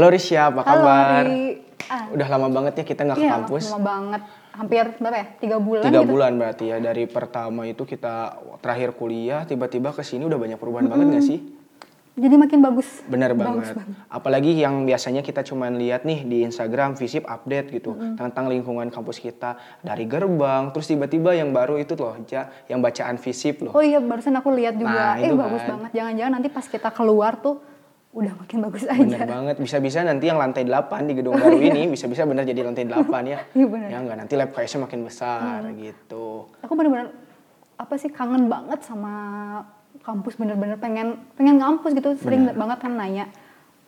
Halo Risya, apa Halo, kabar? Ah, Udah lama banget ya kita nggak ke iya, kampus. lama banget. Hampir berapa ya? Tiga bulan Tiga gitu. bulan berarti ya dari pertama itu kita terakhir kuliah tiba-tiba ke sini udah banyak perubahan banget nggak sih? Jadi makin bagus. Bener Bagus banget. Apalagi yang biasanya kita cuman lihat nih di Instagram visip update gitu tentang lingkungan kampus kita dari gerbang terus tiba-tiba yang baru itu loh Ja, yang bacaan visip loh. Oh iya, barusan aku lihat juga. Nah, eh, itu bagus kan. banget. Jangan-jangan nanti pas kita keluar tuh udah makin bagus Bener aja. banget, bisa-bisa nanti yang lantai 8 di gedung baru ini bisa-bisa bener jadi lantai 8 ya. Iya, bener. Ya enggak, nanti lab KS-nya makin besar gitu. Aku bener-bener apa sih kangen banget sama kampus bener-bener pengen pengen ngampus gitu sering banget kan nanya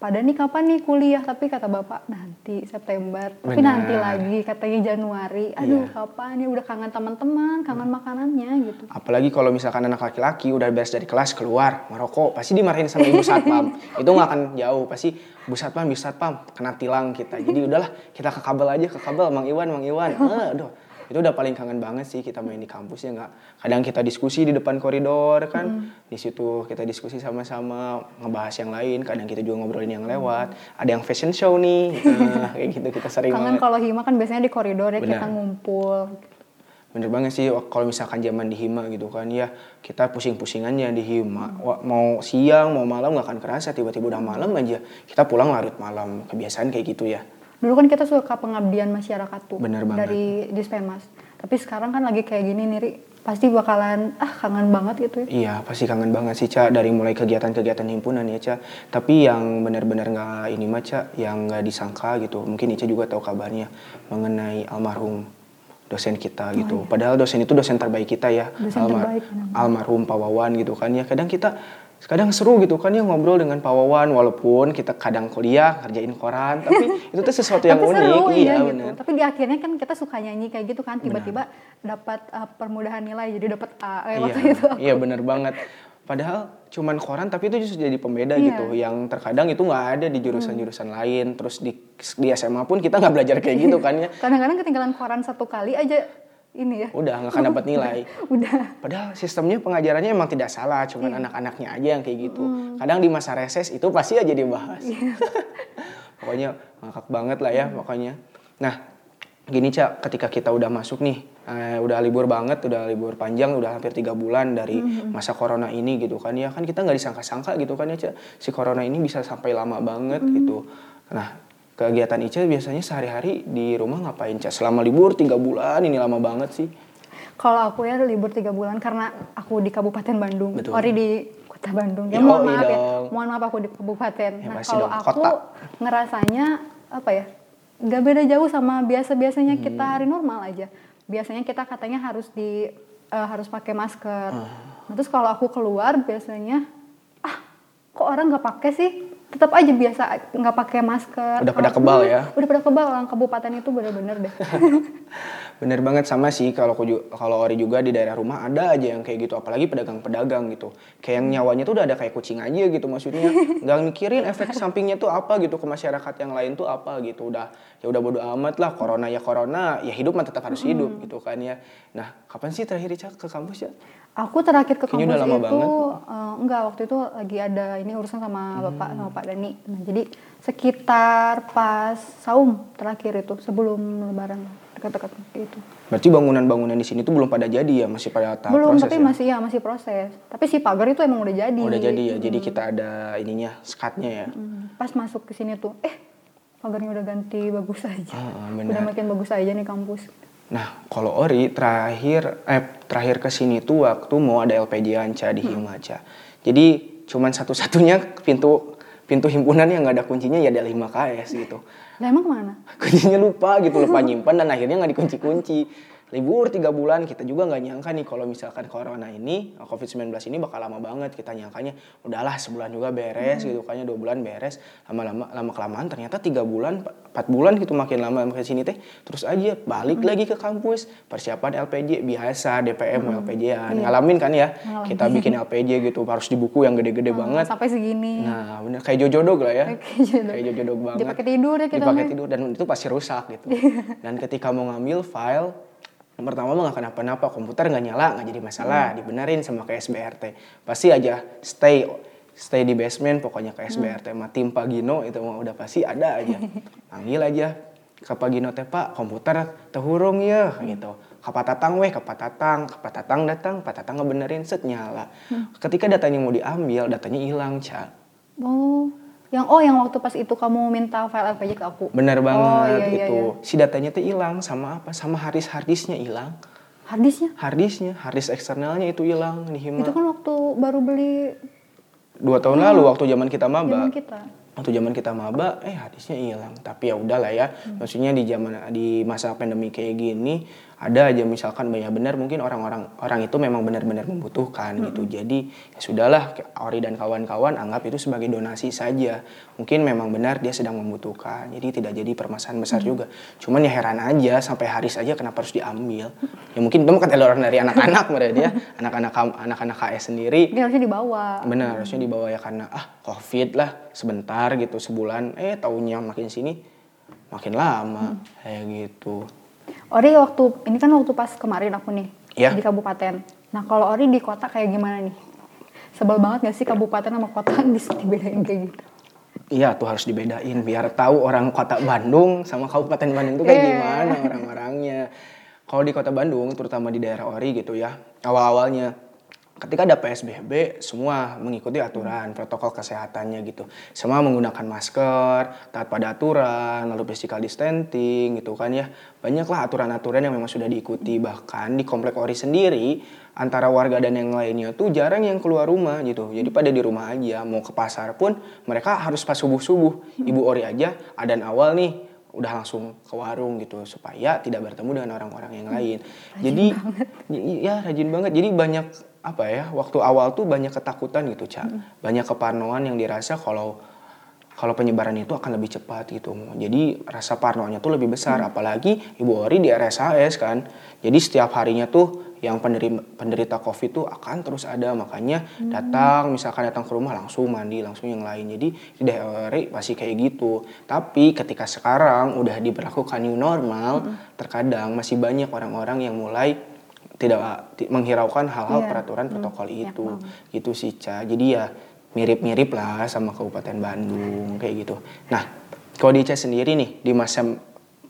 pada nih kapan nih kuliah tapi kata bapak nanti September tapi Bener. nanti lagi katanya Januari aduh Iya. kapan ya udah kangen teman-teman kangen makanannya gitu Apalagi kalau misalkan anak laki-laki udah beres dari kelas keluar merokok, pasti dimarahin sama ibu satpam. itu nggak akan jauh, pasti bu satpam, bu satpam kena tilang kita. Jadi udahlah kita ke kabel aja ke kabel, mang Iwan, mang Iwan. Eh, aduh, itu udah paling kangen banget sih kita main di kampus ya nggak. Kadang kita diskusi di depan koridor kan, di situ kita diskusi sama-sama ngebahas yang lain. Kadang kita juga ngobrolin yang lewat. Ada yang fashion show nih, nah, kayak gitu kita sering kangen kalau hima kan biasanya di koridor ya kita Benar. ngumpul. Bener banget sih kalau misalkan zaman di Hima gitu kan ya kita pusing-pusingannya di Hima. Wa- mau siang mau malam nggak akan kerasa tiba-tiba udah malam aja kita pulang larut malam. Kebiasaan kayak gitu ya dulu kan kita suka pengabdian masyarakat tuh Bener banget. dari Dispemas. Tapi sekarang kan lagi kayak gini nih Ri. pasti bakalan ah kangen banget gitu ya. Iya pasti kangen banget sih Ca. Dari mulai kegiatan-kegiatan himpunan ya Ca. Tapi yang benar-benar nggak ini mah Ca yang nggak disangka gitu. Mungkin Ica juga tahu kabarnya mengenai almarhum dosen kita gitu. padahal dosen itu dosen terbaik kita ya. Oh, Dosen terbaik, benar. almarhum Pak Wawan gitu kan ya. Kadang kita kadang seru gitu kan ya ngobrol dengan Pak Wawan walaupun kita kadang kuliah kerjain koran tapi itu tuh sesuatu yang tapi unik. seru iya iya gitu. bener. tapi di akhirnya kan kita suka nyanyi kayak gitu kan tiba-tiba dapat uh, permudahan nilai jadi dapat A waktu iya itu. iya bener banget. Padahal cuman koran tapi itu justru jadi pembeda Iya. gitu. Yang terkadang itu nggak ada di jurusan-jurusan lain. Terus di di SMA pun kita nggak belajar kayak gitu kan ya. Kadang-kadang ketinggalan koran satu kali aja ini ya udah nggak akan dapat nilai udah Padahal sistemnya pengajarannya emang tidak salah, cuman anak-anaknya aja yang kayak gitu. Hmm. Kadang di masa reses itu pasti aja dibahas. Iya. pokoknya ngakak banget lah ya pokoknya. Nah, gini Cak, ketika kita udah masuk nih, eh, udah libur banget, udah libur panjang, udah hampir tiga bulan dari Hmm. masa corona ini gitu kan ya, kan kita nggak disangka-sangka gitu kan ya Cak, si corona ini bisa sampai lama banget Hmm. gitu. Nah, kegiatan Ica biasanya sehari-hari di rumah ngapain Cak? Selama libur tiga bulan ini lama banget sih. kalau aku ya libur tiga bulan karena aku di Kabupaten Bandung Betul. Ori di Kota Bandung ya Yoi mohon maaf ya mohon maaf aku di Kabupaten Ya, nah kalau aku kota. ngerasanya apa ya nggak beda jauh sama biasa-biasanya Hmm. kita hari normal aja biasanya kita katanya harus di eh, harus pakai masker Ah. Nah, terus kalau aku keluar biasanya ah kok orang nggak pakai sih tetap aja biasa nggak pakai masker. Udah pada kebal ya? udah pada kebal orang kabupaten itu bener-bener deh. Bener banget sama sih kalau aku kalau Ori juga di daerah rumah ada aja yang kayak gitu apalagi pedagang-pedagang gitu. Kayak yang nyawanya tuh udah ada kayak kucing aja gitu maksudnya. Nggak mikirin efek sampingnya tuh apa gitu ke masyarakat yang lain tuh apa gitu. Udah ya udah bodo amat lah corona ya corona ya hidup mah tetap harus hidup gitu kan ya. Nah kapan sih terakhir Ica ke kampus ya Aku terakhir ke kampus udah lama itu eh, enggak waktu itu lagi ada ini urusan sama bapak sama Pak Dani. Nah, jadi sekitar pas saum terakhir itu sebelum lebaran dekat-dekat itu. berarti bangunan-bangunan di sini tuh belum pada jadi ya masih pada tahap belum proses tapi ya masih ya masih proses. Tapi si pagar itu emang udah jadi. Oh, udah jadi ya jadi kita ada ininya skatnya ya Hmm, Pas masuk ke sini tuh eh pagarnya udah ganti bagus aja. Ah, udah benar. makin bagus aja nih kampus. Nah, kalau Ori terakhir eh terakhir ke sini tuh waktu mau ada LPJ Anca di Hima Ca. Jadi cuman satu-satunya pintu pintu himpunan yang nggak ada kuncinya ya ada 5 KS gitu. Nah emang ke mana? Kuncinya lupa gitu, lupa nyimpan dan akhirnya nggak dikunci-kunci. Libur tiga bulan kita juga nggak nyangka nih kalau misalkan corona ini COVID-19 ini bakal lama banget. Kita nyangkanya udahlah sebulan juga beres gitu kayaknya dua bulan beres. Lama-lama lama kelamaan ternyata tiga bulan empat bulan gitu makin lama makin sini teh. Terus aja balik lagi ke kampus. Persiapan LPJ biasa DPM LPJ-an ngalamin kan ya kita bikin LPJ gitu harus di buku yang gede-gede banget. Sampai segini. nah bener kayak jojodog lah ya. Kayak jojodog banget. Dipakai tidur ya kita dipakai tidur dan itu pasti rusak gitu. Dan ketika mau ngambil file yang pertama mah gak kenapa-napa komputer nggak nyala nggak jadi masalah Hmm. dibenerin sama kayak SBRT pasti aja stay stay di basement pokoknya ke SBRT mah. Tim Pagino itu mah udah pasti ada aja. Panggil aja. Ke Pagino teh Pak komputer tehurung ya gitu. Pak Tatang weh, Pak Tatang, Pak Tatang datang, Pak Tatang ngebenerin set nyala. Ketika datanya mau diambil, datanya hilang, Ca. Oh, yang oh yang waktu pas itu kamu minta file LPG ke aku. Bener Oh, banget iya, iya, itu. Si datanya tuh hilang sama apa? Sama harddisk harddisknya hilang. Harddisknya? Harddisknya, harddisk eksternalnya itu hilang Hima. Itu kan waktu baru beli Dua tahun lalu waktu zaman kita maba. zaman kita. waktu zaman kita maba eh harddisknya hilang tapi ya udahlah ya maksudnya di zaman di masa pandemi kayak gini ada aja misalkan banyak benar mungkin orang-orang orang itu memang benar-benar membutuhkan gitu. Jadi ya sudahlah Ori dan kawan-kawan anggap itu sebagai donasi saja. Mungkin memang benar dia sedang membutuhkan. Jadi tidak jadi permasalahan besar juga. Cuman ya heran aja sampai haris aja kenapa harus diambil? Ya mungkin itu kan orang dari anak-anak mereka dia. Anak-anak anak-anak KS sendiri. Dia harusnya dibawa. Benar, harusnya dibawa ya karena ah covid lah sebentar gitu sebulan. Eh tahunnya makin sini makin lama. Kayak gitu. Ori waktu ini kan waktu pas kemarin aku nih Iya. di kabupaten. Nah kalau Ori di kota kayak gimana nih? Sebel banget gak sih kabupaten sama kota bisa dibedain kayak gitu? Iya tuh harus dibedain biar tahu orang kota Bandung sama kabupaten Bandung tuh kayak Iya. gimana orang-orangnya. Kalau di kota Bandung terutama di daerah Ori gitu ya awal-awalnya ketika ada PSBB semua mengikuti aturan protokol kesehatannya gitu. Semua menggunakan masker taat pada aturan lalu physical distancing gitu kan ya. Banyaklah aturan-aturan yang memang sudah diikuti. Bahkan di komplek Ori sendiri antara warga dan yang lainnya tuh jarang yang keluar rumah gitu. Jadi pada di rumah aja mau ke pasar pun mereka harus pas subuh subuh ibu Ori aja adan awal nih udah langsung ke warung gitu supaya tidak bertemu dengan orang-orang yang lain. Jadi y- ya rajin banget. Jadi banyak apa ya waktu awal tuh banyak ketakutan gitu cak, banyak keparnoan yang dirasa kalau kalau penyebaran itu akan lebih cepat gitu. Jadi rasa parnonya tuh lebih besar. Apalagi Ibu Ori di RSAS kan. Jadi setiap harinya tuh yang penderita, penderita COVID tuh akan terus ada. Makanya datang, misalkan datang ke rumah langsung mandi, langsung yang lain. Jadi di daerah Ori pasti kayak gitu. Tapi ketika sekarang udah diberlakukan new normal, terkadang masih banyak orang-orang yang mulai tidak ti- menghiraukan hal-hal Iya. peraturan protokol banyak itu banget. gitu sih Ca. jadi ya mirip-mirip lah sama Kabupaten Bandung kayak gitu. Nah kalau di Ica sendiri nih di masa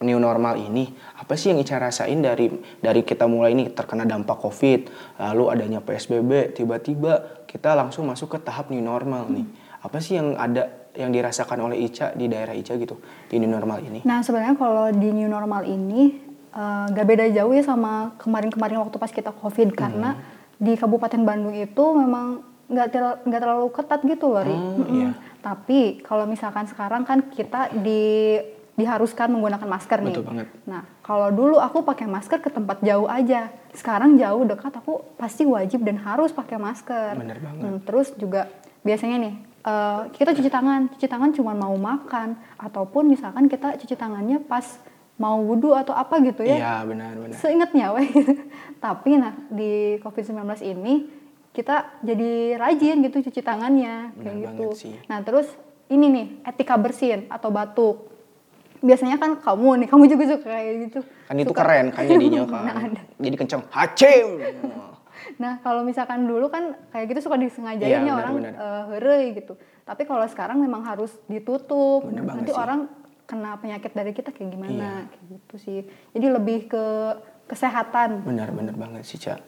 new normal ini apa sih yang Ica rasain dari dari kita mulai ini terkena dampak COVID lalu adanya PSBB tiba-tiba kita langsung masuk ke tahap new normal nih? Apa sih yang ada yang dirasakan oleh Ica di daerah Ica gitu di new normal ini? Nah sebenarnya kalau di new normal ini eh, gak beda jauh ya sama kemarin-kemarin waktu pas kita covid karena di Kabupaten Bandung itu memang nggak terlalu, nggak terlalu ketat gitu loh, Ri. Oh, Mm-mm. iya. Tapi kalau misalkan sekarang kan kita di diharuskan menggunakan masker nih. Betul banget. Nah, kalau dulu aku pakai masker ke tempat jauh aja. Sekarang jauh dekat aku pasti wajib dan harus pakai masker. Bener banget. Hmm, terus juga biasanya nih eh, kita cuci tangan, cuci tangan cuma mau makan ataupun misalkan kita cuci tangannya pas mau wudhu atau apa gitu ya. iya benar-benar Seingatnya weh. Tapi nah di COVID-19 ini kita jadi rajin gitu cuci tangannya kayak Benar gitu. banget sih. Nah, terus ini nih etika bersin atau batuk. Biasanya kan kamu nih, kamu juga suka kayak gitu. kan itu Suka- keren kan jadinya kan Nah, ada. jadi kenceng hacim Nah, kalau misalkan dulu kan kayak gitu suka disengajain Iya, ya orang benar. eh, heureuy gitu. Tapi kalau sekarang memang harus ditutup. Benar banget Nanti sih. orang kena penyakit dari kita kayak gimana Iya. kayak gitu sih. Jadi lebih ke kesehatan. benar-benar banget sih Cak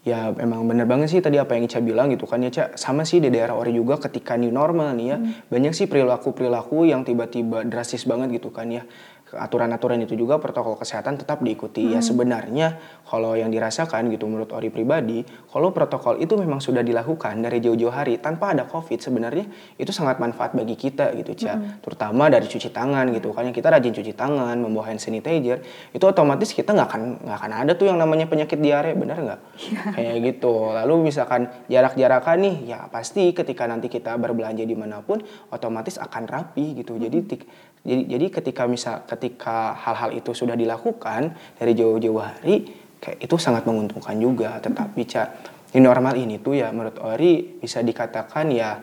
ya emang bener banget sih tadi apa yang Ica bilang gitu kan ya Cak sama sih di daerah Ori juga ketika new normal nih ya banyak sih perilaku-perilaku yang tiba-tiba drastis banget gitu kan ya aturan-aturan itu juga protokol kesehatan tetap diikuti. Ya sebenarnya kalau yang dirasakan gitu menurut Ori pribadi kalau protokol itu memang sudah dilakukan dari jauh-jauh hari tanpa ada covid sebenarnya itu sangat manfaat bagi kita gitu Cak terutama dari cuci tangan gitu. Kan yang kita rajin cuci tangan membawa hand sanitizer itu otomatis kita nggak akan nggak akan ada tuh yang namanya penyakit diare benar nggak? Kayak gitu. Lalu misalkan jarak-jarakan nih ya pasti ketika nanti kita berbelanja di mana pun otomatis akan rapi gitu. Jadi tik- jadi jadi ketika misal ketika hal-hal itu sudah dilakukan dari jauh-jauh hari kayak itu sangat menguntungkan juga. Tetapi Cak di normal ini tuh ya menurut Ori bisa dikatakan ya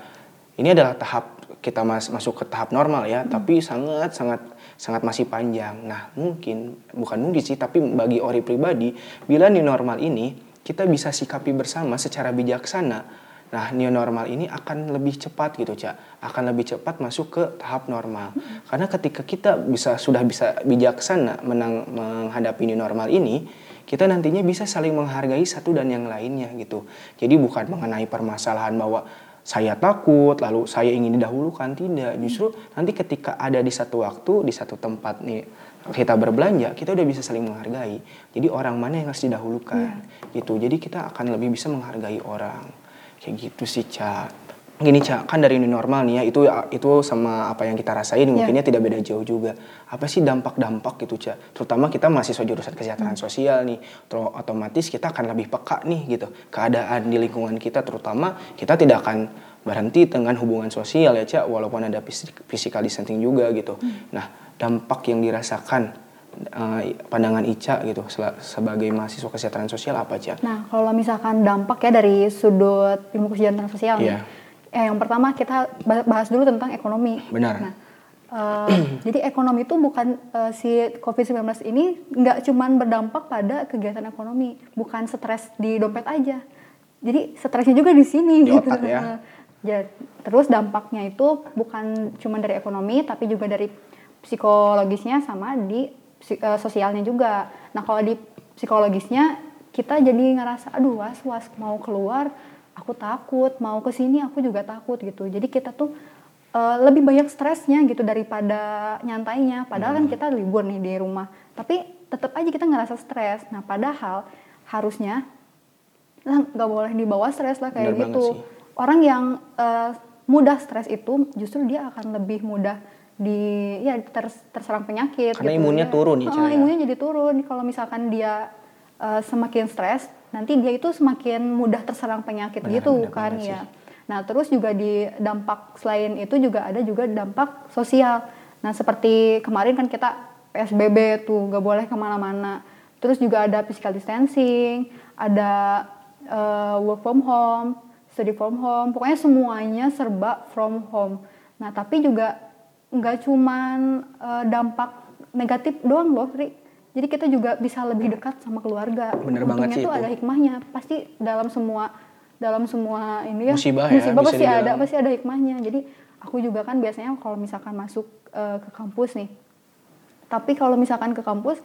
ini adalah tahap kita mas masuk ke tahap normal ya tapi sangat sangat sangat masih panjang. Nah mungkin bukan mungkin sih tapi bagi Ori pribadi bila di normal ini kita bisa sikapi bersama secara bijaksana Nah, new normal ini akan lebih cepat gitu, Cak. Akan lebih cepat masuk ke tahap normal. Karena ketika kita bisa sudah bisa bijaksana menang, menghadapi new normal ini, kita nantinya bisa saling menghargai satu dan yang lainnya gitu. Jadi bukan mengenai permasalahan bahwa saya takut, lalu saya ingin didahulukan, tidak. Justru nanti ketika ada di satu waktu, di satu tempat nih kita berbelanja, kita udah bisa saling menghargai. Jadi orang mana yang harus didahulukan, gitu. Jadi kita akan lebih bisa menghargai orang, kayak gitu sih, Cak. Gini cak kan dari new normal nih ya itu itu sama apa yang kita rasain mungkinnya tidak beda jauh juga. Apa sih dampak-dampak gitu cak? Terutama kita mahasiswa jurusan kesejahteraan hmm. sosial nih terus otomatis kita akan lebih peka nih gitu. Keadaan di lingkungan kita terutama kita tidak akan berhenti dengan hubungan sosial ya cak walaupun ada physical distancing juga gitu. Hmm. nah dampak yang dirasakan uh, pandangan Ica gitu sebagai mahasiswa kesejahteraan sosial apa cak? Nah kalau misalkan dampak ya dari sudut ilmu kesejahteraan sosial yeah. nih eh, yang pertama kita bahas dulu tentang ekonomi. Benar. Nah, uh, jadi ekonomi itu bukan uh, si COVID-19 ini nggak cuman berdampak pada kegiatan ekonomi, bukan stres di dompet aja. Jadi stresnya juga di sini di gitu. Otak, ya. ya. Terus dampaknya itu bukan cuma dari ekonomi tapi juga dari psikologisnya sama di sosialnya juga. Nah, kalau di psikologisnya kita jadi ngerasa aduh was-was mau keluar aku takut mau ke sini aku juga takut gitu. Jadi kita tuh uh, lebih banyak stresnya gitu daripada nyantainya. Padahal kan hmm. kan kita libur nih di rumah. Tapi tetap aja kita ngerasa stres. Nah padahal harusnya lah nggak boleh dibawa stres lah kayak Bener gitu. orang yang uh, mudah stres itu justru dia akan lebih mudah di ya ter, terserang penyakit karena gitu. imunnya turun ya, uh, imunnya jadi turun kalau misalkan dia uh, semakin stres nanti dia itu semakin mudah terserang penyakit benar, gitu benar, kan benar ya. Nah terus juga di dampak selain itu juga ada juga dampak sosial. Nah seperti kemarin kan kita PSBB tuh gak boleh ke mana-mana. Terus juga ada physical distancing, ada uh, work from home, study from home, pokoknya semuanya serba from home. Nah tapi juga nggak cuman uh, dampak negatif doang loh, Ri jadi kita juga bisa lebih dekat sama keluarga. Bener Untungnya banget sih itu. ada hikmahnya. Pasti dalam semua dalam semua ini ya musibah, ya, musibah pasti dibilang. ada, pasti ada hikmahnya. Jadi aku juga kan biasanya kalau misalkan masuk uh, ke kampus nih. Tapi kalau misalkan ke kampus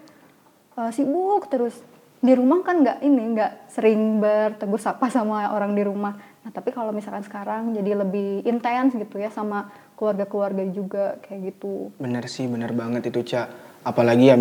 uh, sibuk terus di rumah kan nggak ini nggak sering bertegur sapa sama orang di rumah. Nah tapi kalau misalkan sekarang jadi lebih intens gitu ya sama keluarga-keluarga juga kayak gitu. Bener sih, bener banget itu cak. Apalagi ya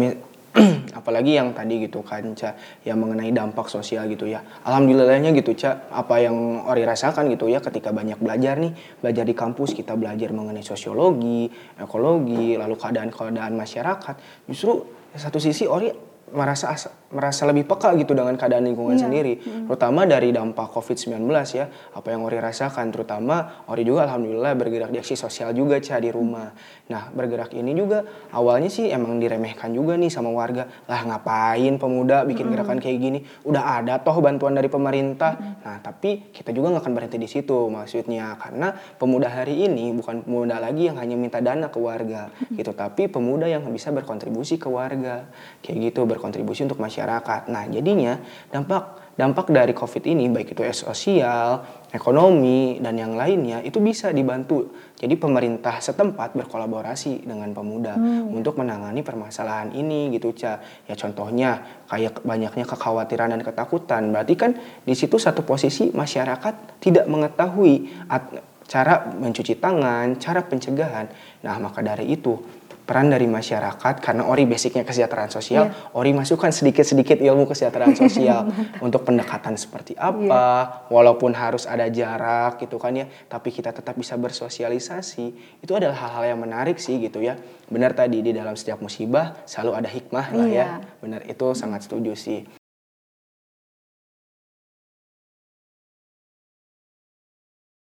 apalagi yang tadi gitu kan Ca yang mengenai dampak sosial gitu ya alhamdulillahnya gitu Ca apa yang Ori rasakan gitu ya ketika banyak belajar nih belajar di kampus kita belajar mengenai sosiologi ekologi lalu keadaan-keadaan masyarakat justru satu sisi Ori merasa merasa lebih peka gitu dengan keadaan lingkungan iya. sendiri hmm. terutama dari dampak COVID-19 ya apa yang Ori rasakan terutama Ori juga alhamdulillah bergerak di aksi sosial juga cah di rumah nah bergerak ini juga awalnya sih emang diremehkan juga nih sama warga lah ngapain pemuda bikin hmm. gerakan kayak gini udah ada toh bantuan dari pemerintah hmm. nah tapi kita juga nggak akan berhenti di situ maksudnya karena pemuda hari ini bukan pemuda lagi yang hanya minta dana ke warga hmm. gitu tapi pemuda yang bisa berkontribusi ke warga kayak gitu berkontribusi untuk masyarakat. Nah, jadinya dampak dampak dari COVID ini baik itu sosial, ekonomi dan yang lainnya itu bisa dibantu. Jadi pemerintah setempat berkolaborasi dengan pemuda hmm. untuk menangani permasalahan ini gitu, Ca. Ya contohnya kayak banyaknya kekhawatiran dan ketakutan. Berarti kan di situ satu posisi masyarakat tidak mengetahui cara mencuci tangan, cara pencegahan. Nah, maka dari itu peran dari masyarakat karena Ori basicnya kesejahteraan sosial, yeah. Ori masukkan sedikit-sedikit ilmu kesejahteraan sosial untuk pendekatan seperti apa, yeah. walaupun harus ada jarak gitu kan ya, tapi kita tetap bisa bersosialisasi. Itu adalah hal-hal yang menarik sih gitu ya. Benar tadi di dalam setiap musibah selalu ada hikmah lah yeah. ya. Benar itu sangat setuju sih.